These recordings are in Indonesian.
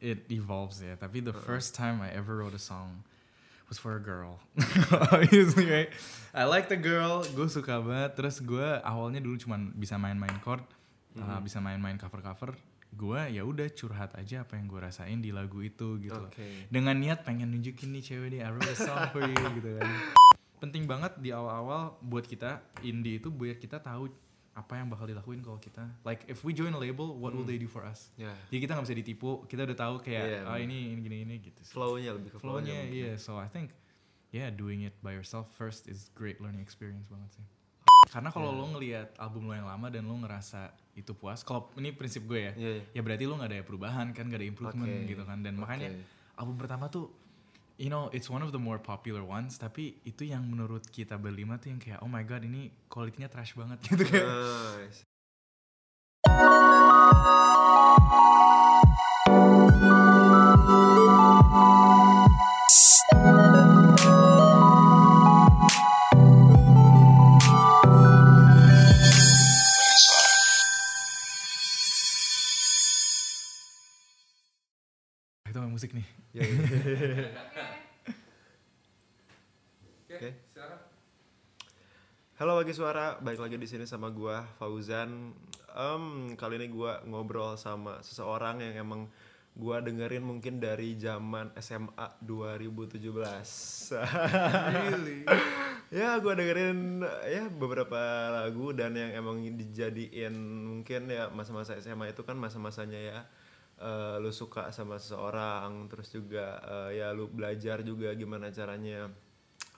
it evolves ya. Tapi the first time I ever wrote a song was for a girl. Obviously, right? I like the girl, gue suka banget. Terus gue awalnya dulu cuman bisa main-main chord, uh, bisa main-main cover-cover. Gue ya udah curhat aja apa yang gue rasain di lagu itu gitu loh. Oke. Dengan niat pengen nunjukin nih cewek nih, I wrote a song for you gitu kan. Penting banget di awal-awal buat kita indie itu biar kita tahu apa yang bakal dilakuin kalau kita like if we join a label what will they do for us Ya. jadi kita nggak bisa ditipu kita udah tahu kayak Iya, ah bener. ini ini gini ini gitu sih. Flow-nya lebih ke flow-nya. mungkin. iya so I think yeah doing it by yourself first is great learning experience banget sih karena kalau Iya. lo ngelihat album lo yang lama dan lo ngerasa itu puas kalau ini prinsip gue ya iya. ya berarti lo nggak ada perubahan kan gak ada improvement Oke. gitu kan dan makanya Oke. album pertama tuh you know it's one of the more popular ones tapi itu yang menurut kita berlima tuh yang kayak oh my god ini kualitinya trash banget gitu Nice. Halo bagi suara, balik lagi di sini sama gua Fauzan. Em, kali ini gua ngobrol sama seseorang yang emang gua dengerin mungkin dari zaman SMA 2017. really ya, gua dengerin ya beberapa lagu dan yang emang dijadiin mungkin ya masa-masa SMA itu kan masa-masanya ya eh, lu suka sama seseorang, terus juga eh, ya lu belajar juga gimana caranya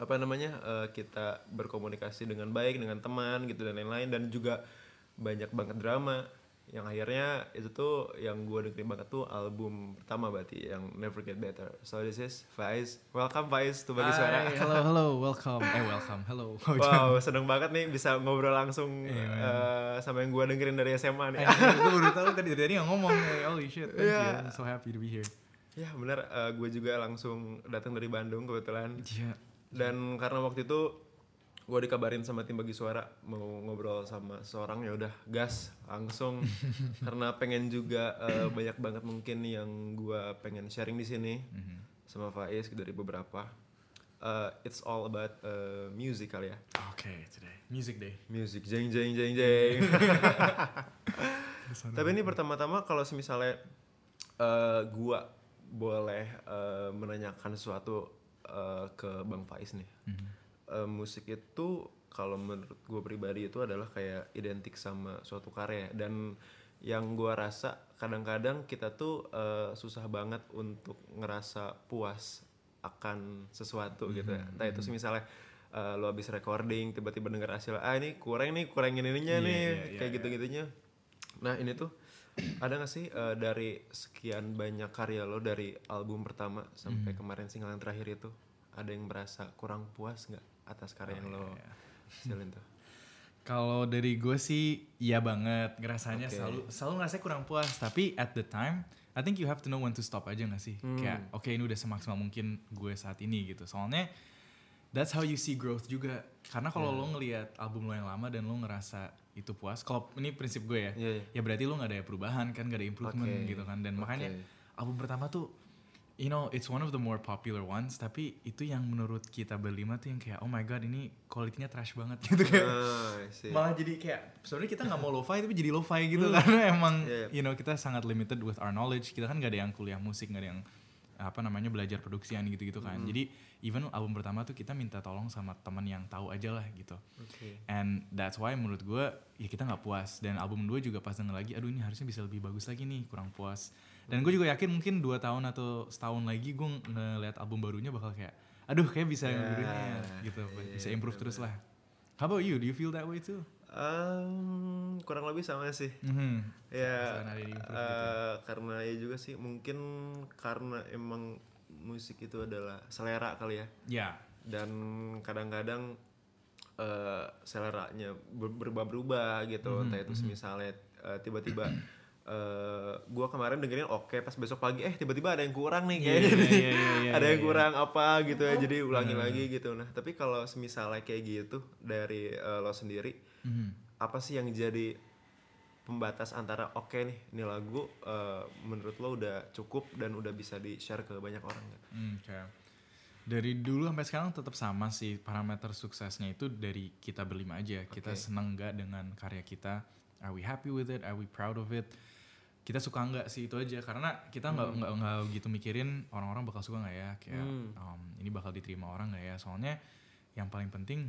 apa namanya eh, kita berkomunikasi dengan baik dengan teman gitu dan lain-lain dan juga banyak banget drama. Yang akhirnya itu tuh yang gue dengerin banget tuh album pertama berarti yang Never Get Better. So this is Faiz. Welcome Faiz tuh bagi suara. Hai, hello hello welcome. Eh welcome hello. Wow seneng banget nih bisa ngobrol langsung Iya, man. eh, sama yang gue dengerin dari SMA nih. Gue baru tahu tadi tadi nggak ngomong eh, holy shit thank Iya. you. I'm so happy to be here. Ya bener gue juga langsung datang dari Bandung kebetulan. Iya dan karena waktu itu gue dikabarin sama tim bagi suara mau ngobrol sama seorang ya udah gas langsung. Karena pengen juga eh, banyak banget mungkin yang gue pengen sharing di sini sama Faiz dari beberapa. Eh, it's all about eh, music kali ya. Oke today music day. Music jeng jeng jeng jeng. Tapi ini pertama-tama kalau misalnya eh, gua boleh eh, menanyakan sesuatu eh, ke Bang Faiz nih Eh, musik itu kalau menurut gue pribadi itu adalah kayak identik sama suatu karya dan yang gua rasa kadang-kadang kita tuh eh, susah banget untuk ngerasa puas akan sesuatu gitu ya. Entah itu misalnya eh, lo habis recording tiba-tiba denger hasil ah ini kurang nih kurangin ininya Iya, nih iya, iya, kayak iya. gitu-gitunya. Nah ini tuh ada gak sih eh, dari sekian banyak karya lo dari album pertama sampai kemarin single yang terakhir itu ada yang merasa kurang puas nggak atas karya yang lo iya. hasilin tuh? Kalau dari gue sih iya banget ngerasanya Oke. selalu selalu ngerasa kurang puas tapi at the time I think you have to know when to stop aja gak sih Hmm. kayak oke ini udah semaksimal mungkin gue saat ini gitu soalnya that's how you see growth juga karena kalau lo ngelihat album lo yang lama dan lo ngerasa itu puas kalau ini prinsip gue ya Iya, iya. ya berarti lo nggak ada perubahan kan gak ada improvement Oke. gitu kan dan makanya Oke. album pertama tuh you know it's one of the more popular ones tapi itu yang menurut kita berlima tuh yang kayak oh my god ini kualitinya trash banget gitu kan see. malah jadi kayak sebenarnya kita nggak mau lo-fi tapi jadi lo-fi gitu karena emang Iya, iya. you know kita sangat limited with our knowledge kita kan nggak ada yang kuliah musik nggak ada yang apa namanya belajar produksian gitu-gitu kan. Jadi even album pertama tuh kita minta tolong sama teman yang tahu aja lah gitu. Oke. and that's why menurut gue ya kita nggak puas. Dan album 2 juga pas denger lagi aduh ini harusnya bisa lebih bagus lagi nih kurang puas. Dan gue juga yakin mungkin dua tahun atau setahun lagi gue ngeliat album barunya bakal kayak aduh kayak bisa yang Ya, barunya gitu. Iya, bisa improve terus lah. How about you? Do you feel that way too Um, kurang lebih sama sih. Mhm. Ya, gitu ya. karena ya juga sih mungkin karena emang musik itu adalah selera kali ya. Ya, Dan kadang-kadang eh seleranya ber- berubah-berubah gitu. Mhm, Entah itu misalnya eh, tiba-tiba eh gua kemarin dengerin oke pas besok pagi eh tiba-tiba ada yang kurang nih Iya, kayak gini. iya, iya, iya, ada yang iya. kurang apa gitu ya jadi ulangi lagi gitu nah tapi kalau misalnya kayak gitu dari eh, lo sendiri Mhm. apa sih yang jadi pembatas antara oke nih ini lagu eh, menurut lo udah cukup dan udah bisa di share ke banyak orang nggak? Hmm, kayak dari dulu sampai sekarang tetap sama sih parameter suksesnya itu dari kita berlima aja. Kita Oke. seneng nggak dengan karya kita? Are we happy with it? Are we proud of it? Kita suka nggak sih itu aja karena kita nggak nggak nggak gitu mikirin orang-orang bakal suka nggak ya kayak Hmm. um, ini bakal diterima orang nggak ya soalnya yang paling penting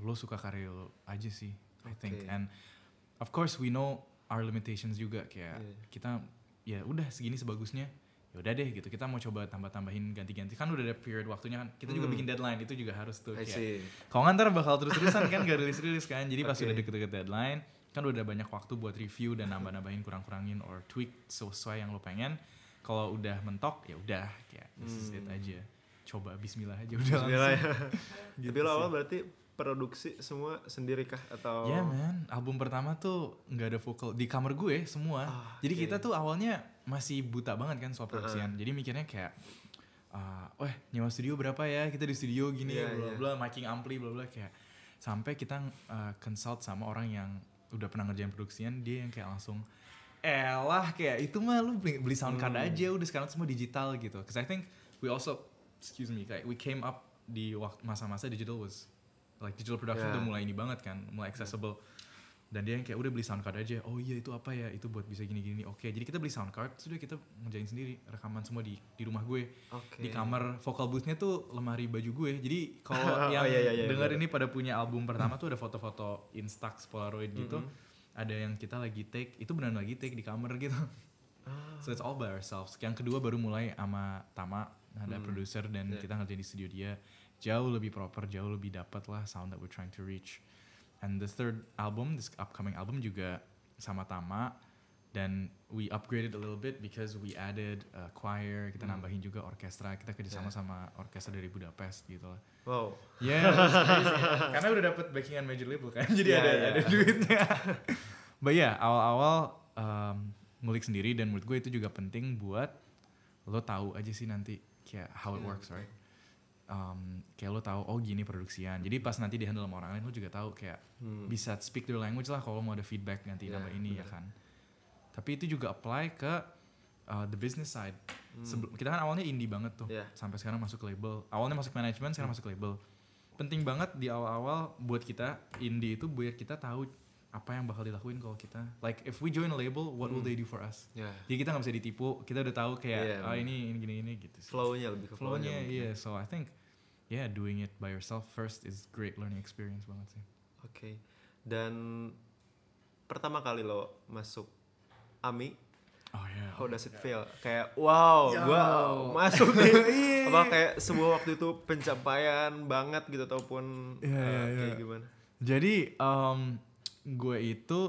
lo suka karya lo aja sih I think. And of course we know our limitations juga kayak Iya. kita ya udah segini sebagusnya ya udah deh gitu. Kita mau coba tambah-tambahin ganti-ganti. Kan udah ada period waktunya kan? Kita juga Hmm. bikin deadline itu juga harus tuh kayak kalau nggak ntar bakal terus-terusan kan? Gak rilis-rilis kan? Jadi pas Oke. udah deket-deket deadline kan udah ada banyak waktu buat review dan nambah-nambahin kurang-kurangin or tweak sesuai yang lo pengen. Kalau udah mentok ya udah kayak this is it Hmm. aja. Coba Bismillah aja udah Bismillah ya. Gitu Tapi lo awal berarti produksi semua sendiri kah atau? Ya man, album pertama tuh nggak ada vokal di kamar gue semua. Ah, Jadi kita tuh awalnya masih buta banget kan soal produksian. Jadi mikirnya kayak, ah, weh nyewa studio berapa ya? Kita di studio gini Iya, bla iya. bla, miking ampli bla bla kayak. Sampai kita uh, consult sama orang yang udah pernah ngerjain produksian, dia yang kayak langsung, elah kayak itu mah lu beli, beli sound card Hmm. aja udah sekarang semua digital gitu. Cause I think we also, excuse me, kayak we came up di waktu masa-masa digital was like digital production Yeah. udah mulai ini banget kan, mulai accessible. Dan dia yang kayak udah beli sound card aja. Oh iya itu apa ya? Itu buat bisa gini-gini. Oke, jadi kita beli sound card, sudah kita ngerjain sendiri rekaman semua di di rumah gue. Oke. Di kamar vocal boothnya tuh lemari baju gue. Jadi kalau Oh, yang iya, iya, iya, denger bener. ini pada punya album pertama tuh ada foto-foto Instax Polaroid gitu. Mhm. Ada yang kita lagi take, itu beneran lagi take di kamar gitu. Ah, So it's all by ourselves. Yang kedua baru mulai sama Tama, ada Hmm. produser dan Yeah. kita ngerjain di studio dia. Jauh lebih proper, jauh lebih dapat lah sound that we're trying to reach. And the third album, this upcoming album juga sama Tama dan we upgraded a little bit because we added a choir, kita Hmm. nambahin juga orkestra, kita kerjasama Yeah. sama orkestra dari Budapest gitu lah. Wow. Yeah, karena udah dapet backingan major label kan, jadi Yeah, ada yeah. ada duitnya. But yeah, awal-awal um, ngulik sendiri dan menurut gue itu juga penting buat lo tahu aja sih nanti kayak how it Yeah, works, right? Um, kayak lo tahu oh gini produksian. Jadi pas nanti di handle sama orang lain lo juga tahu kayak Hmm. bisa speak their language lah kalau mau ada feedback ganti Yeah, nama ini ya bener. kan. Tapi itu juga apply ke uh, the business side. Hmm. Sebelum kita kan awalnya indie banget tuh. Yeah. Sampai sekarang masuk ke label. Awalnya masuk manajemen, sekarang Hmm. masuk label. Penting banget di awal-awal buat kita indie itu buat kita tahu apa yang bakal dilakuin kalau kita like if we join a label, what will Hmm. they do for us? Ya. Jadi kita nggak bisa ditipu. Kita udah tahu kayak Iya, ah bener. ini ini gini ini gitu. sih. Flow-nya lebih ke Flow-nya mungkin. iya. So I think yeah doing it by yourself first is great learning experience banget sih. Oke. Dan pertama kali lo masuk AMI, Oh yeah. how does it feel? Kayak wow, Yo. gua masuk nih. Iya. Apa kayak sebuah waktu itu pencapaian banget gitu ataupun Iya, eh, iya, kayak iya. gimana? Jadi um, gue itu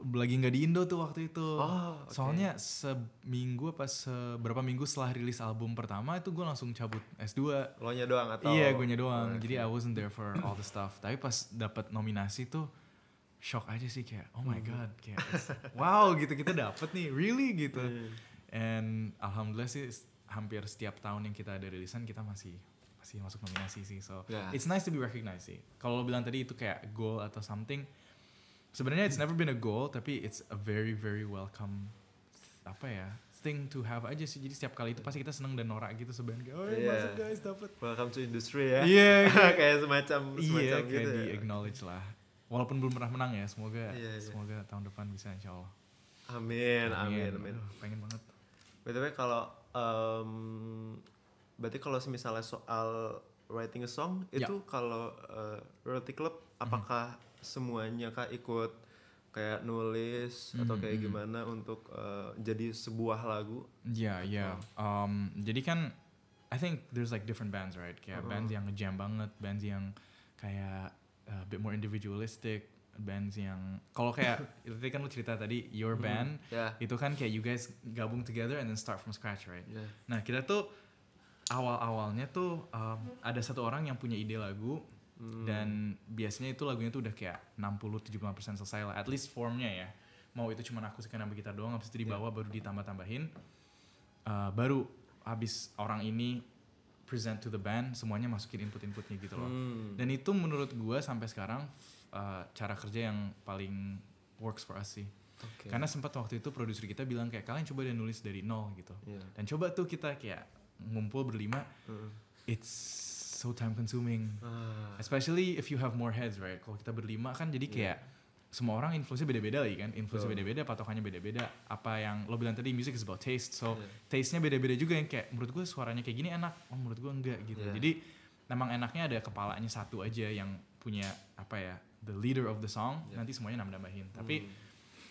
lagi nggak di Indo tuh waktu itu. Oh, oke. Soalnya seminggu apa seberapa minggu setelah rilis album pertama itu gue langsung cabut S2. Lo nya doang atau Iya, gue doang. Oh, Jadi. I wasn't there for all the stuff. Tapi pas dapat nominasi tuh shock aja sih kayak oh my Hmm. god kayak wow gitu kita dapet nih really gitu. Hmm. And alhamdulillah sih hampir setiap tahun yang kita ada rilisan kita masih masih masuk nominasi sih. So Ya. it's nice to be recognized sih. Kalau lo bilang tadi itu kayak goal atau something, sebenarnya it's never been a goal tapi it's a very very welcome apa ya thing to have aja sih. Jadi setiap kali itu pasti kita seneng dan norak gitu sebenarnya. Oh Iya. masuk guys dapet. Welcome to industry ya. Iya. kayak semacam Iya semacam kayak gitu. di ya. acknowledge lah. Walaupun belum pernah menang ya, semoga Iya, iya. semoga tahun depan bisa insya Allah. Amin, amin, amin. Aduh, pengen banget. BTW kalau em, berarti kalau misalnya soal writing a song Ya. itu kalau eh, Royalty Club apakah semuanya kah ikut kayak nulis atau Mhm, kayak mhm. gimana untuk eh, jadi sebuah lagu? Iya, iya. Um, jadi kan I think there's like different bands, right? Kayak Uh-uh. bands yang ngejam banget, bands yang kayak uh, a bit more individualistic, bands yang kalau kayak itu kan lu cerita tadi your band Ya. itu kan kayak you guys gabung together and then start from scratch, right? ya. Nah, kita tuh awal-awalnya tuh um, ada satu orang yang punya ide lagu Hmm. dan biasanya itu lagunya tuh udah kayak 60-70% selesai lah at least formnya ya mau itu cuma aku sekarang gitar doang habis itu dibawa baru ditambah-tambahin Uh, baru habis orang ini present to the band semuanya masukin input-inputnya gitu loh Hmm. dan itu menurut gua sampai sekarang uh, cara kerja yang paling works for us sih Oke. Karena sempat waktu itu produser kita bilang kayak kalian coba deh nulis dari nol gitu. Iya. Dan coba tuh kita kayak ngumpul berlima, it's so time consuming. Ah, Especially if you have more heads, right? Kalau kita berlima kan jadi kayak semua orang influence beda-beda lagi kan. Influence Betul. beda-beda, patokannya beda-beda. Apa yang lo bilang tadi music is about taste. So Iya. taste-nya beda-beda juga yang kayak menurut gue suaranya kayak gini enak, oh menurut gue enggak gitu. Iya. Jadi memang enaknya ada kepalanya satu aja yang punya apa ya, the leader of the song, Iya. nanti semuanya nambah-nambahin. Tapi Hmm.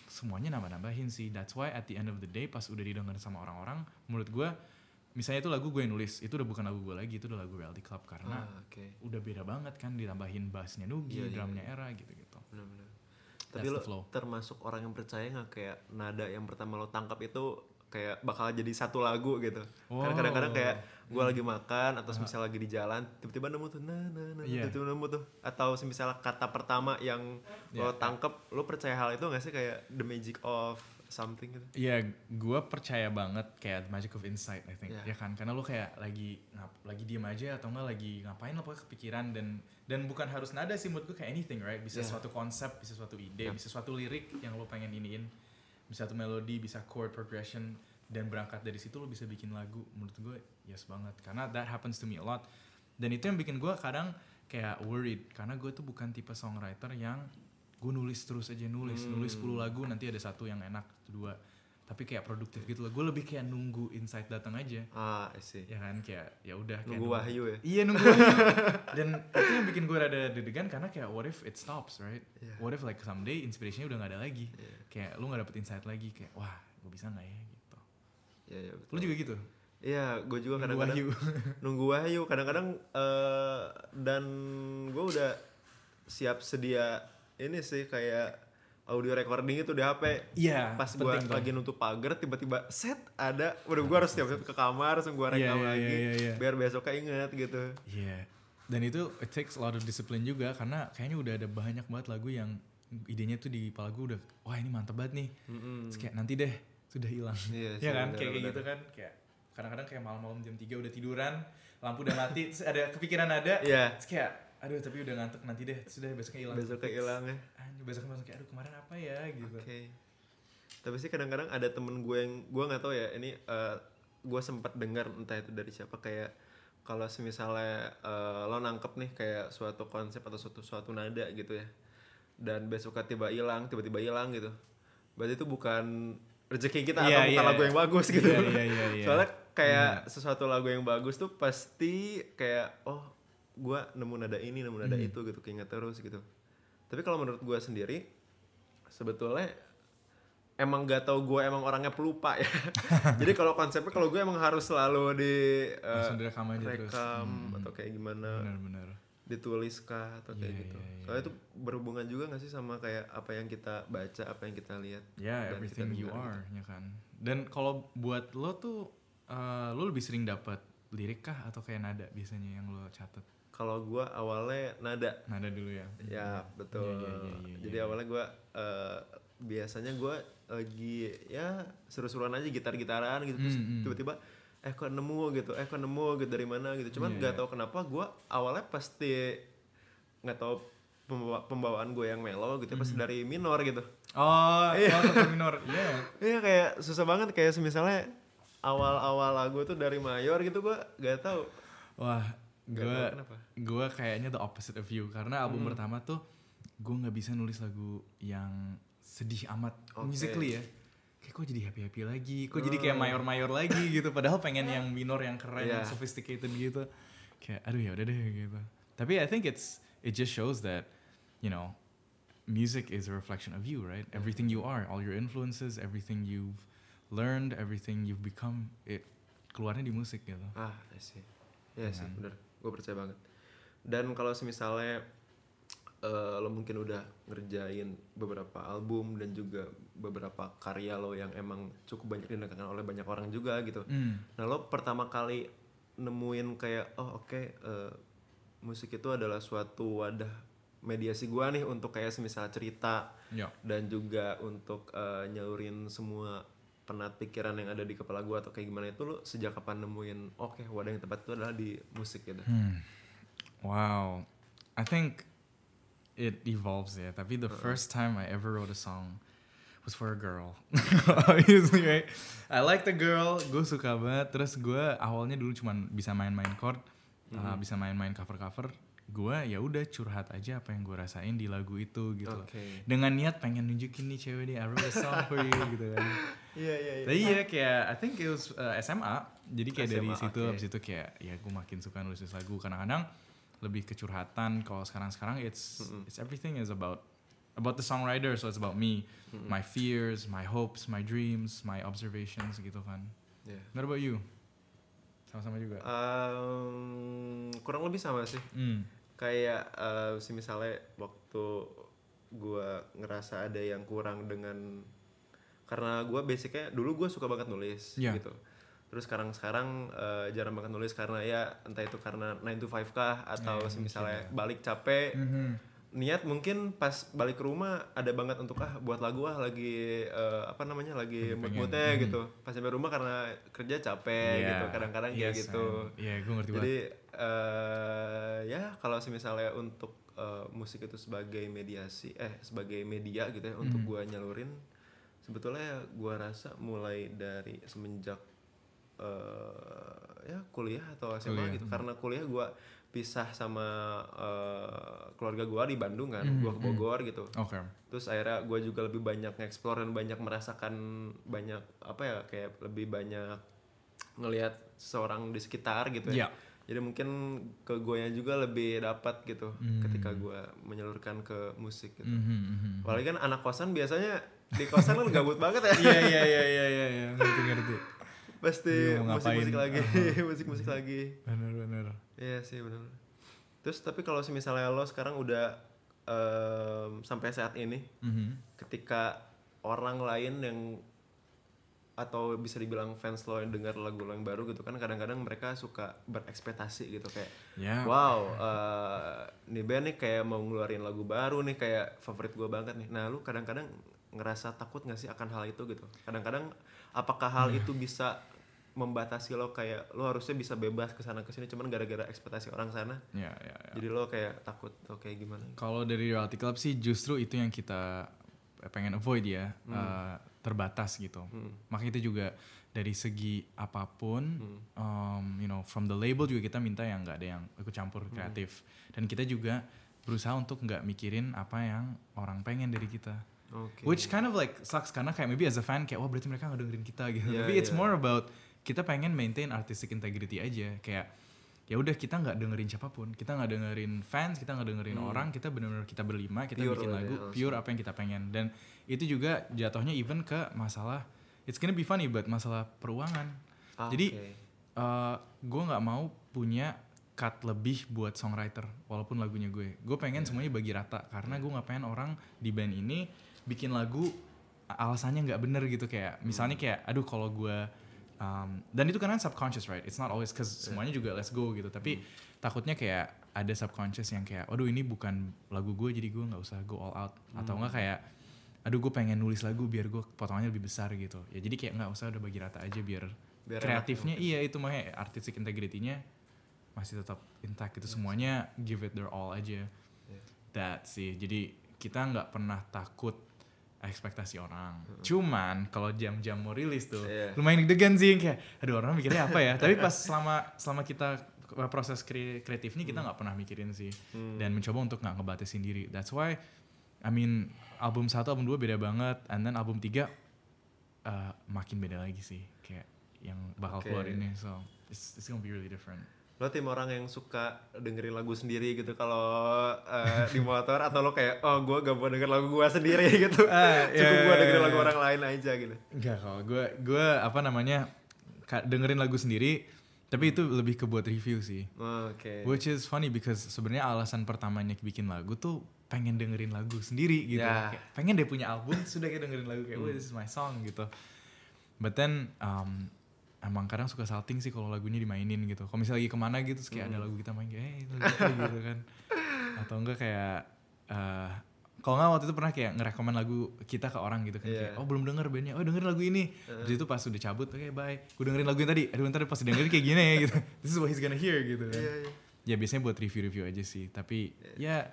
semuanya nambah-nambahin sih. That's why at the end of the day pas udah didengar sama orang-orang, menurut gue misalnya itu lagu gue yang nulis, itu udah bukan lagu gue lagi, itu udah lagu Reality Club karena Ah, oke. udah beda banget kan ditambahin bassnya Nugi, Iya, iya, drumnya Era gitu-gitu. Benar-benar. Tapi lo flow. termasuk orang yang percaya nggak kayak nada yang pertama lo tangkap itu kayak bakal jadi satu lagu gitu. Karena kadang-kadang kayak gue lagi makan atau misalnya lagi di jalan tiba-tiba nemu tuh nah nah nah Iya. tiba-tiba nemu tuh atau misalnya kata pertama yang lo Iya. tangkep lo percaya hal itu nggak sih kayak the magic of something gitu. Iya, gue percaya banget kayak the magic of insight, I think. Iya. Ya kan, karena lu kayak lagi ngap, lagi diem aja atau enggak lagi ngapain lo pokoknya kepikiran dan dan bukan harus nada sih menurut gue kayak anything, right? Bisa Iya. suatu konsep, bisa suatu ide, Yap. bisa suatu lirik yang lo pengen iniin, bisa satu melodi, bisa chord progression dan berangkat dari situ lo bisa bikin lagu. Menurut gue yes banget, karena that happens to me a lot. Dan itu yang bikin gue kadang kayak worried karena gue tuh bukan tipe songwriter yang gue nulis terus aja nulis, Hmm. nulis 10 lagu nanti ada satu yang enak, dua. Tapi kayak produktif gitu loh. Gue lebih kayak nunggu insight datang aja. Ah, I see. ya kan? Kayak ya udah kayak Nunggu wahyu ya. iya nunggu wahyu. Dan itu yang bikin gue rada deg-degan karena kayak what if it stops right? Iya. what if like someday inspirationnya udah gak ada lagi. Iya. kayak lu gak dapet insight lagi kayak wah gue bisa gak ya? Gitu. Iya, iya, betul. lu juga gitu? Iya, gue juga nunggu kadang-kadang wahyu. nunggu wahyu. Kadang-kadang eh, dan gue udah siap sedia ini sih kayak audio recording itu di HP iya pas gue lagi nutup pagar tiba-tiba set ada udah gue harus tiap ke kamar langsung gue rekam iya, lagi iya, iya. biar besoknya inget gitu Iya. Dan itu it takes a lot of discipline juga karena kayaknya udah ada banyak banget lagu yang idenya tuh di kepala gue udah wah ini mantep banget nih. Mm-mm. Terus kayak nanti deh sudah hilang. Iya ya kan kayak kayak gitu kan kayak kadang-kadang kayak malam-malam jam 3 udah tiduran, lampu udah mati, terus ada kepikiran ada. Iya. Terus kayak aduh tapi udah ngantuk nanti deh, sudah besoknya hilang. besoknya hilang ya Anjir, besoknya langsung kayak aduh kemarin apa ya gitu. Oke. Tapi sih kadang-kadang ada temen gue yang gue nggak tahu ya ini eh, gue sempat dengar entah itu dari siapa kayak kalau misalnya eh, lo nangkep nih kayak suatu konsep atau suatu suatu nada gitu ya dan besoknya tiba hilang tiba-tiba hilang gitu berarti itu bukan rezeki kita Iya, atau bukan iya. lagu yang bagus gitu Iya, iya, iya, iya. soalnya kayak sesuatu lagu yang bagus tuh pasti kayak oh gue nemu nada ini nemu nada Hmm. itu gitu keinget terus gitu tapi kalau menurut gue sendiri sebetulnya emang gak tau gue emang orangnya pelupa ya jadi kalau konsepnya kalau gue emang harus selalu di eh, Langsung direkam aja terus. rekam Hmm. atau kayak gimana Benar-benar. ditulis kah atau kayak Iya, gitu iya, iya. soalnya itu berhubungan juga gak sih sama kayak apa yang kita baca apa yang kita lihat Ya, dan everything you dengar are, ya kan. Dan kalau buat lo tuh, eh, lo lebih sering dapat lirik kah atau kayak nada biasanya yang lo catat? Kalau gue awalnya nada Nada dulu ya. ya betul iya, iya, iya, jadi iya. awalnya gue biasanya gue lagi ya seru-seruan aja gitar-gitaran gitu terus Hmm, hmm. tiba-tiba eh kok nemu gitu eh kok nemu gitu dari mana gitu cuman Iya, nggak iya. tahu kenapa gue awalnya pasti nggak tahu pembawa- pembawaan gue yang mellow gitu Hmm. pasti dari minor gitu Oh, Iya. oh minor. Iya. Iya kayak susah banget kayak misalnya awal-awal lagu tuh dari mayor gitu gue gak tahu. Wah, gue gue kayaknya the opposite of you karena album Hmm. pertama tuh gue nggak bisa nulis lagu yang sedih amat Oke. musically ya. Kayak kok jadi happy happy lagi, kok jadi kayak mayor mayor lagi gitu. Padahal pengen yang minor yang keren, yang Iya. sophisticated gitu. Kayak aduh ya udah deh gitu. Tapi I think it's it just shows that you know music is a reflection of you, right? Everything you are, all your influences, everything you've learned, everything you've become, it keluarnya di musik gitu. Ah, I see. Iya sih, Kan. bener. Gue percaya banget. Dan kalau misalnya eh, lo mungkin udah ngerjain beberapa album dan juga beberapa karya lo yang emang cukup banyak didengarkan oleh banyak orang juga gitu. Hmm. Nah lo pertama kali nemuin kayak oh oke eh, musik itu adalah suatu wadah mediasi gua nih untuk kayak semisal cerita Ya. dan juga untuk eh, nyalurin semua penat pikiran yang ada di kepala gua atau kayak gimana itu lo sejak kapan nemuin oke wadah yang tepat itu adalah di musik gitu. Hmm. Wow. I think it evolves ya. Tapi the first time I ever wrote a song was for a girl. Obviously, right? I like the girl, gue suka banget. Terus gue awalnya dulu cuman bisa main-main chord, uh, bisa main-main cover-cover. Gue ya udah curhat aja apa yang gue rasain di lagu itu gitu. loh. Oke. Dengan niat pengen nunjukin nih cewek nih, I wrote a song for you gitu kan. Iya iya iya. Tapi ya kayak I think it was uh, SMA. Jadi kayak dari SMA, situ oke. habis itu kayak ya gue makin suka nulis lagu. Kadang-kadang lebih kecurhatan. Kalau sekarang-sekarang it's it's everything is about about the songwriter. So it's about me, my fears, my hopes, my dreams, my observations gitu kan. Iya. What about you? Sama-sama juga. Um, kurang lebih sama sih. Hmm. Kayak eh, si misalnya waktu gua ngerasa ada yang kurang dengan karena gua basicnya dulu gua suka banget nulis Iya. gitu. Terus sekarang sekarang eh, jarang banget nulis karena ya entah itu karena 9 to 5 kah atau Iya, si misalnya balik capek Mhm. Niat mungkin pas balik ke rumah ada banget untuk ah buat lagu ah lagi eh, apa namanya lagi Lagi mood pengen. moodnya gitu pas sampai rumah karena kerja capek Iya. gitu kadang-kadang kayak Yes, gitu man. Iya, gue ngerti jadi eh ya kalau misalnya untuk eh, musik itu sebagai mediasi eh sebagai media gitu ya untuk Hmm. gua nyalurin sebetulnya gua rasa mulai dari semenjak eh, ya kuliah atau SMA Kuliah, gitu hmm. karena kuliah gua pisah sama eh, keluarga gua di Bandung kan Hmm, gua ke hmm. Bogor gitu Oke. terus akhirnya gue juga lebih banyak nge-explore dan banyak merasakan banyak apa ya kayak lebih banyak ngelihat seorang di sekitar gitu ya jadi mungkin ke gue juga lebih dapat gitu Hmm. ketika gue menyalurkan ke musik gitu Mhm, mhm. apalagi kan anak kosan biasanya di kosan kan gabut banget ya Iya, iya, iya, iya, iya, iya. Ngerti, ngerti. pasti mau musik musik ngapain. lagi musik musik lagi Bener, bener. Iya sih benar. Terus tapi kalau misalnya lo sekarang udah em, sampai saat ini, Mhm. ketika orang lain yang atau bisa dibilang fans lo yang dengar lagu lo yang baru gitu kan kadang-kadang mereka suka berekspektasi gitu kayak Ya. wow eh, nih band nih kayak mau ngeluarin lagu baru nih kayak favorit gue banget nih nah lu kadang-kadang ngerasa takut gak sih akan hal itu gitu kadang-kadang apakah hal itu bisa membatasi lo kayak lo harusnya bisa bebas ke sana ke sini cuman gara-gara ekspektasi orang sana Ya, ya, ya. jadi lo kayak takut atau kayak gimana Kalau dari Reality Club sih justru itu yang kita pengen avoid ya, eh, terbatas gitu. Hmm. Makanya itu juga dari segi apa pun, Hmm. um, you know, from the label juga kita minta yang nggak ada yang ikut campur Hmm. kreatif. Dan kita juga berusaha untuk nggak mikirin apa yang orang pengen dari kita. oke Which kind of like sucks karena kayak maybe as a fan kayak wah berarti mereka nggak dengerin kita gitu. Iya, Tapi it's iya. more about kita pengen maintain artistic integrity aja. Kayak ya udah kita nggak dengerin siapa pun. Kita nggak dengerin fans kita nggak dengerin orang. Kita benar-benar kita berlima kita Hmm. Pure bikin lagu ya, pure apa yang kita pengen. Dan itu juga jatuhnya even ke masalah it's gonna be funny but masalah peruangan. Ah, jadi oke. gue nggak mau punya cut lebih buat songwriter walaupun lagunya gue. Gue pengen semuanya bagi rata karena gue nggak pengen orang di band ini bikin lagu alasannya nggak bener gitu. Kayak misalnya kayak aduh kalau gue um, dan itu kan subconscious right? It's not always cause semuanya juga let's go gitu. Tapi takutnya kayak ada subconscious yang kayak aduh ini bukan lagu gue jadi gue nggak usah go all out. Atau enggak kayak aduh gue pengen nulis lagu biar gue potongannya lebih besar gitu. Ya jadi kayak nggak usah udah bagi rata aja biar, Biar enak kreatifnya iya itu makanya artistic integrity-nya masih tetap intact gitu. Semuanya give it their all aja. Iya. that sih jadi kita nggak pernah takut ekspektasi orang. Cuman kalau jam-jam mau rilis tuh Iya. lumayan deg-degan sih kayak aduh orang mikirnya apa ya? Tapi pas selama selama kita proses kre- kreatifnya kita nggak pernah mikirin sih. Hmm. dan mencoba untuk nggak ngebatasin diri. That's why I mean album satu album dua beda banget and then album tiga uh, makin beda lagi sih kayak yang bakal Oke. keluar ini so it's, it's gonna be really different lo tim orang yang suka dengerin lagu sendiri gitu kalau eh, di motor atau lo kayak oh gue gak mau denger lagu gue sendiri gitu Ah, cukup iya, gue iya, dengerin iya. lagu orang lain aja gitu Enggak kalau gue gue apa namanya dengerin lagu sendiri tapi itu lebih ke buat review sih oke which is funny because sebenarnya alasan pertamanya bikin lagu tuh pengen dengerin lagu sendiri gitu. Kayak pengen deh punya album sudah kayak dengerin lagu kayak Hmm. oh this is my song gitu but then um, emang kadang suka salting sih kalau lagunya dimainin gitu. Kalau misalnya lagi ke mana gitu kayak ada Hmm. lagu kita main kayak hey, lagu apa gitu kan. Atau enggak kayak eh, kalau nggak waktu itu pernah kayak ngerekomen lagu kita ke orang gitu kan Iya. kayak oh belum denger bandnya oh dengerin lagu ini. Terus itu pas udah cabut oke bye. Gue dengerin lagu yang tadi aduh ntar pas dengerin kayak gini ya gitu. This is what he's gonna hear gitu kan. Iya, iya. ya biasanya buat review-review aja sih tapi ya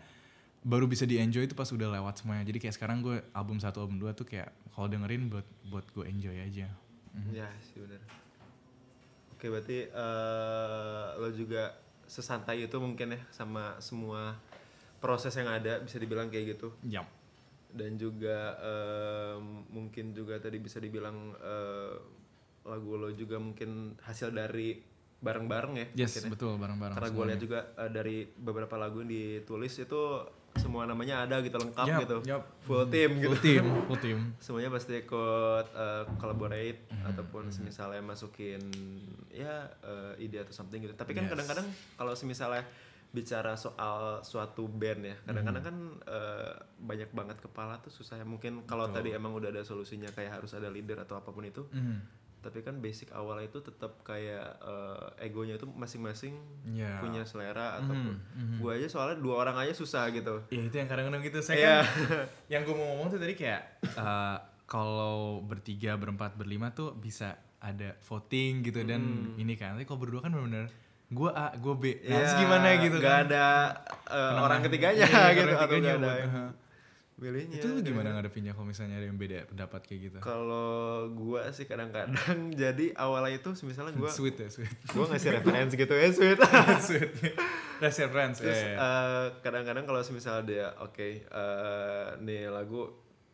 baru bisa di enjoy itu pas udah lewat semuanya. Jadi kayak sekarang gue album satu album dua tuh kayak kalau dengerin buat buat gue enjoy aja. Ya sih benar. Oke berarti eh, lo juga sesantai itu mungkin ya sama semua proses yang ada bisa dibilang kayak gitu. Yap. Dan juga eh, mungkin juga tadi bisa dibilang eh, lagu lo juga mungkin hasil dari bareng-bareng ya. yes ya. betul bareng-bareng Karena gue lihat juga eh, dari beberapa lagu yang ditulis itu semua namanya ada gitu lengkap Yap, gitu. yap. Full team gitu. full team full team semuanya pasti ikut uh, collaborate Mhm, ataupun semisalnya masukin ya uh, ide atau something gitu tapi kan Yes. kadang-kadang kalau semisalnya bicara soal suatu band ya kadang-kadang Mhm. kan uh, banyak banget kepala tuh susah ya mungkin kalau tadi emang udah ada solusinya kayak harus ada leader atau apa pun itu Mhm. Tapi kan basic awalnya itu tetap kayak uh, egonya itu masing-masing Ya. punya selera ataupun mhm. gua aja soalnya dua orang aja susah gitu Ya itu yang kadang-kadang gitu. Saya Iya. kan yang gue mau ngomong tuh tadi kayak eh, kalau bertiga, berempat, berlima tuh bisa ada voting gitu dan ini kan. Tapi kalau berdua kan benar-benar gue A, gue B. Nah, terus Ya, gimana gitu nggak kan. ada uh, orang ketiganya Iya, gitu orang atau ketiganya nggak ada aha. Milihnya Itu gimana ngadepinnya kalau misalnya ada yang beda pendapat kayak gitu? kalau gua sih kadang-kadang jadi awalnya itu misalnya gua Sweet ya, sweet. gua ngasih referensi gitu ya sweet sweet. Friends. terus ya, ya. eh, kadang-kadang kalau misalnya dia oke eh, nih lagu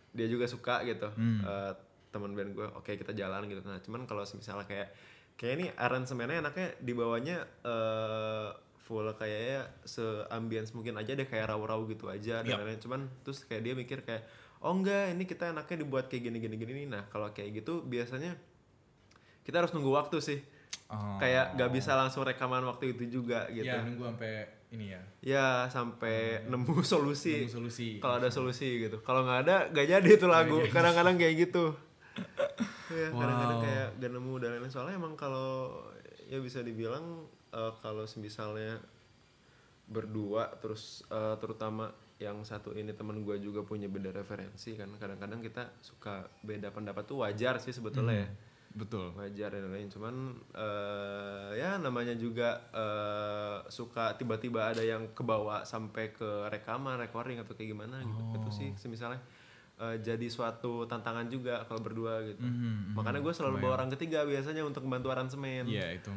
dia juga suka gitu Hmm. Eh, teman band gue oke kita jalan gitu nah cuman kalau misalnya kayak kayak ini aransemennya enaknya dibawanya eh full kayaknya seambience mungkin aja deh kayak raw-raw gitu aja dan lain-lain. Cuman terus kayak dia mikir kayak oh enggak ini kita enaknya dibuat kayak gini gini gini. Nah kalau kayak gitu biasanya kita harus nunggu waktu sih. Oh. kayak gak bisa langsung rekaman waktu itu juga gitu. Ya nunggu sampai ini ya. ya sampai nemu solusi. Solusi. kalau ada solusi gitu. Kalau nggak ada gak jadi itu lagu. kadang-kadang kayak gitu. Ya kadang-kadang Wow. kayak gak nemu dan lain-lain. Soalnya emang kalau ya bisa dibilang eh, kalau misalnya berdua terus eh, terutama yang satu ini teman gue juga punya beda referensi kan. Kadang-kadang kita suka beda pendapat tuh wajar sih sebetulnya ya. Betul. wajar dan lain cuman eh, ya namanya juga eh, suka tiba-tiba ada yang kebawa sampai ke rekaman recording atau kayak gimana gitu. Itu sih misalnya jadi suatu tantangan juga kalau berdua gitu. Mhm, mhm. makanya gue selalu bawa orang ketiga biasanya untuk membantu aransemen. Iya itu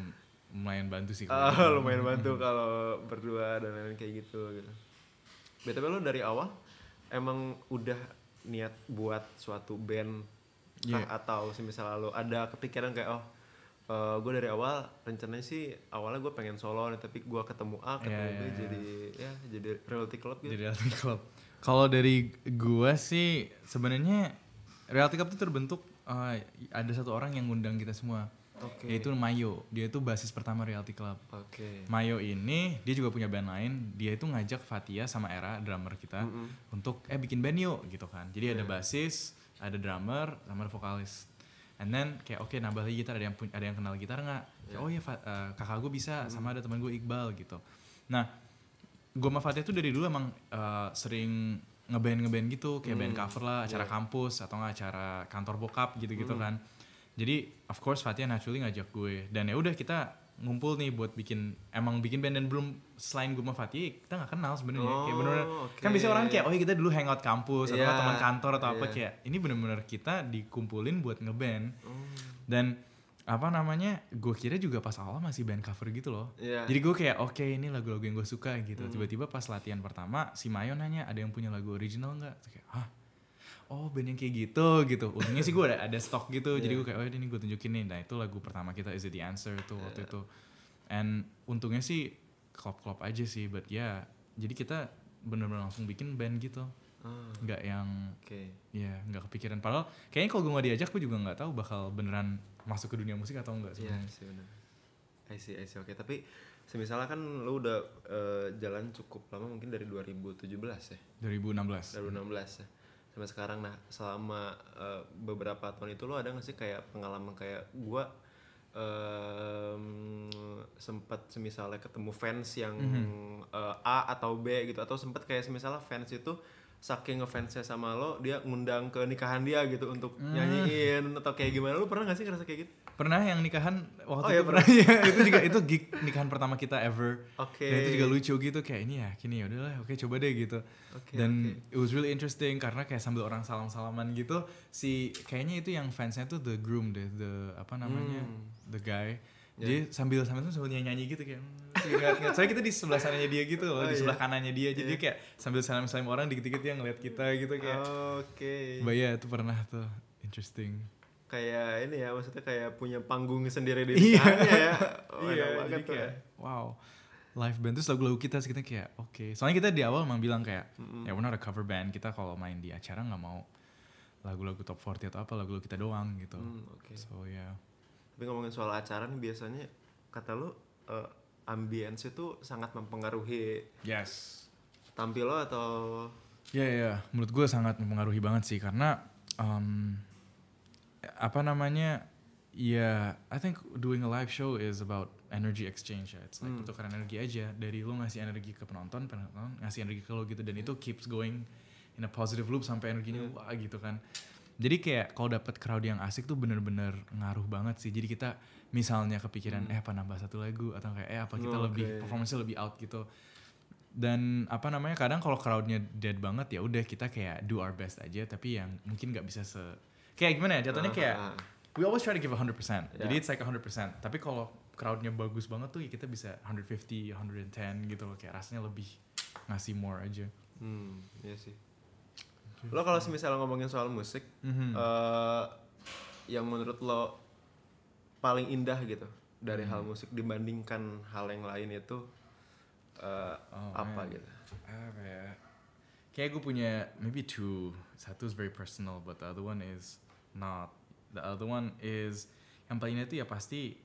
lumayan bantu sih. kalau Ah, lumayan bantu kalau berdua dan lain-lain kayak gitu gitu btw lo dari awal emang udah niat buat suatu band kah? Iya. atau misalnya lo ada kepikiran kayak oh gue dari awal rencananya sih awalnya gue pengen solo nih tapi gue ketemu A ketemu Iya, B iya, iya. jadi ya jadi reality club gitu Jadi Reality Club. Kalau dari gua sih sebenarnya Reality Club itu terbentuk eh, ada satu orang yang ngundang kita semua. Oke. Yaitu Mayo. Dia itu basis pertama Reality Club. oke Mayo ini dia juga punya band lain. Dia itu ngajak Fatia sama Era drummer kita untuk eh bikin band yuk gitu kan. Jadi ada basis, ada drummer, sama ada vokalis. And then kayak oke nambah lagi gitar ada yang ada yang kenal gitar nggak? Kayak, Oh ya eh, kakak gue bisa sama ada teman gue Iqbal gitu. Nah gue sama Fatia tuh dari dulu emang eh, sering ngeband ngeband gitu kayak band cover lah acara kampus atau nggak acara kantor bokap gitu gitu kan jadi of course Fatia naturally ngajak gue. Dan ya udah kita ngumpul nih buat bikin emang bikin band. Dan belum selain gue sama Fatia kita nggak kenal sebenarnya. Kayak Oh, bener-bener oke. kan bisa orang kayak oh ya kita dulu hangout kampus atau Iya, teman kantor atau apa. iya. kayak ini bener-bener kita dikumpulin buat ngeband. Oh. dan apa namanya gue kira juga pas awal masih band cover gitu loh. Iya. jadi gue kayak oke ini lagu-lagu yang gue suka gitu. Tiba-tiba pas latihan pertama si Mayo nanya ada yang punya lagu original nggak? Kayak hah oh band yang kayak gitu gitu. Untungnya sih gue ada ada stok gitu. Jadi gue kayak oh ini gue tunjukin nih. Nah itu lagu pertama kita Is It The Answer tuh waktu itu. And untungnya sih klop-klop aja sih but ya jadi kita bener-bener langsung bikin band gitu. Ah, nggak yang oke. ya nggak kepikiran. Padahal kayaknya kalau gue nggak diajak gue juga nggak tahu bakal beneran masuk ke dunia musik atau enggak Iya sebenarnya. sih benar. I see, I see. Oke, tapi semisalnya kan lu udah eh, jalan cukup lama mungkin dari 2017 ya. 2016 2016 ya. Sampai sekarang. Nah, selama eh, beberapa tahun itu lu ada gak sih kayak pengalaman kayak gua em, sempat semisalnya ketemu fans yang eh, A atau B gitu atau sempat kayak semisalnya fans itu saking ngefansnya sama lo dia ngundang ke nikahan dia gitu untuk nyanyiin atau kayak gimana. Lu pernah gak sih ngerasa kayak gitu pernah yang nikahan waktu Oh, itu iya, pernah ya itu juga itu gig nikahan pertama kita ever Oke. dan itu juga lucu gitu kayak ini ya kini ya udahlah oke coba deh gitu Oke, dan it was really interesting karena kayak sambil orang salam salaman gitu si kayaknya itu yang fansnya tuh the groom deh the apa namanya Hmm. the guy Ya. dia sambil sambil tuh sambil nyanyi nyanyi gitu kayak hmm, ingat ingat soalnya kita di sebelah sananya dia gitu Oh, loh di iya. sebelah kanannya dia jadi Iya. kayak sambil salam salam orang dikit dikit dia ngeliat kita gitu kayak Oke. But yeah, itu pernah tuh interesting Kayak ini ya, maksudnya kayak punya panggung sendiri di Iya. nikahannya ya. Oh, iya banget tuh kayak ya. wow live band terus lagu-lagu kita kita kayak oke soalnya kita di awal emang bilang kayak Mm-mm. ya we're not a cover band kita kalau main di acara nggak mau lagu-lagu top 40 atau apa lagu-lagu kita doang gitu Hmm, Oke. so ya Tapi ngomongin soal acara nih biasanya kata lu eh, ambience itu sangat mempengaruhi yes tampil lo atau ya ya ya. menurut gue sangat mempengaruhi banget sih karena um, apa namanya ya I think doing a live show is about energy exchange ya. It's like Hmm. pertukaran energi aja. Dari lu ngasih energi ke penonton penonton ngasih energi ke lo gitu. Dan itu keeps going in a positive loop sampai energinya Hmm. wah gitu kan. Jadi kayak kalau dapet crowd yang asik tuh bener-bener ngaruh banget sih. Jadi kita misalnya kepikiran Hmm. eh apa nambah satu lagu? Atau kayak eh apa kita Oh, lebih performance lebih out? gitu. Dan apa namanya kadang kalau crowdnya dead banget ya udah kita kayak do our best aja. Tapi yang mungkin nggak bisa se kayak gimana ya jatuhnya kayak Ah, ah. we always try to give 100% jadi Yeah. it's like 100% tapi kalau crowdnya bagus banget tuh ya kita bisa 150 110 gitu loh kayak rasanya lebih ngasih more aja Hmm, iya sih. Lo kalau misalnya ngomongin soal musik, Mhm. eh, yang menurut lo paling indah gitu dari Hmm. hal musik dibandingkan hal yang lain itu eh, Oh, apa man. gitu? apa ya kayak gue punya maybe two satu is very personal but the other one is not. The other one is yang paling itu ya pasti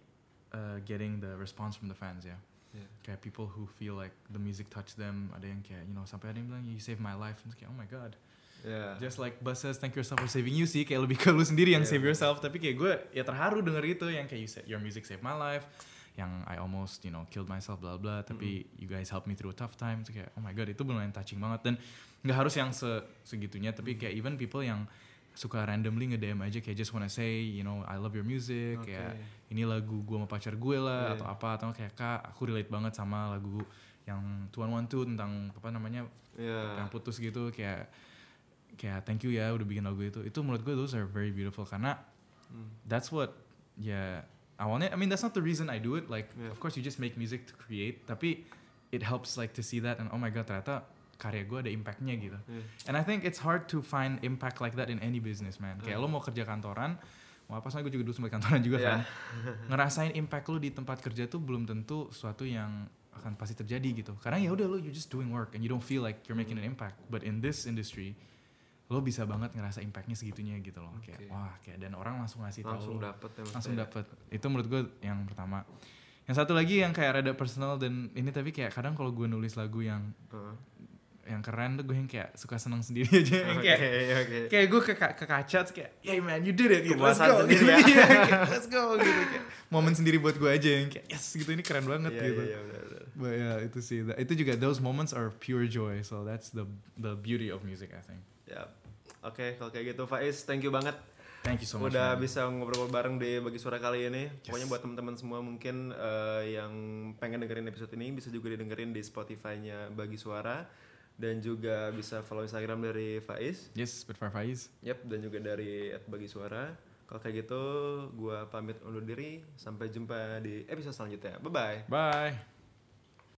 uh, getting the response from the fans ya. Yeah. kayak people who feel like the music touch them ada yang kayak you know sampai ada yang bilang you saved my life. Kayak oh my god. Ya. just like Buzz says thank yourself for saving you sih kayak lebih ke lu sendiri yang Yeah. save yourself. Tapi kayak gue ya terharu denger itu yang kayak you said your music saved my life yang I almost you know killed myself bla bla tapi you guys helped me through a tough time. Terus kayak oh my god itu benar touching banget. Dan nggak harus yang se segitunya. Tapi kayak even people yang suka randomly nge-DM aja kayak just wanna say you know I love your music Oke. kayak ini lagu gue sama pacar gue lah Iya. atau apa atau kayak kak aku relate banget sama lagu yang Tuan One Two tentang apa namanya Ya. yang putus gitu kayak kayak thank you ya udah bikin lagu itu itu menurut gue those are very beautiful karena Hmm. that's what ya awalnya I mean that's not the reason I do it like Yeah. of course you just make music to create tapi it helps like to see that and oh my god ternyata karya gue ada impactnya gitu Yeah. and I think it's hard to find impact like that in any business man kayak Hmm. lo mau kerja kantoran mau apa soalnya gue juga dulu sempat kantoran juga Yeah. kan ngerasain impact lo di tempat kerja tuh belum tentu suatu yang akan pasti terjadi gitu karena ya udah lo you just doing work and you don't feel like you're making an impact but in this industry lo bisa banget ngerasa impactnya segitunya gitu loh kayak Oke. wah kayak dan orang langsung ngasih Langsung tahu dapet ya langsung maksudnya. dapet itu menurut gue yang pertama yang satu lagi yang kayak rada personal dan ini tapi kayak kadang kalau gue nulis lagu yang. Yang keren tuh gue yang kayak suka seneng sendiri aja yang kayak oke. kayak gue ke, ke kaca terus kayak yeah man you did it gitu let's go gitu. ya. Iya, kayak, let's go gitu kayak momen sendiri buat gue aja yang kayak yes gitu ini keren banget Iya, gitu iya, iya, benar, benar. but yeah itu sih That- itu juga those moments are pure joy so that's the the beauty of music I think Ya. Oke, kalau kayak gitu Faiz, thank you banget thank you so much udah man. bisa ngobrol bareng di bagi suara kali ini. Pokoknya Yes. buat teman-teman semua mungkin eh, yang pengen dengerin episode ini bisa juga didengerin di Spotify-nya Bagi Suara dan juga bisa follow Instagram dari Faiz. yes Spitfire Faiz Yap, dan juga dari @bagi suara. Kalau kayak gitu, gua pamit undur diri. Sampai jumpa di episode selanjutnya. Bye bye. bye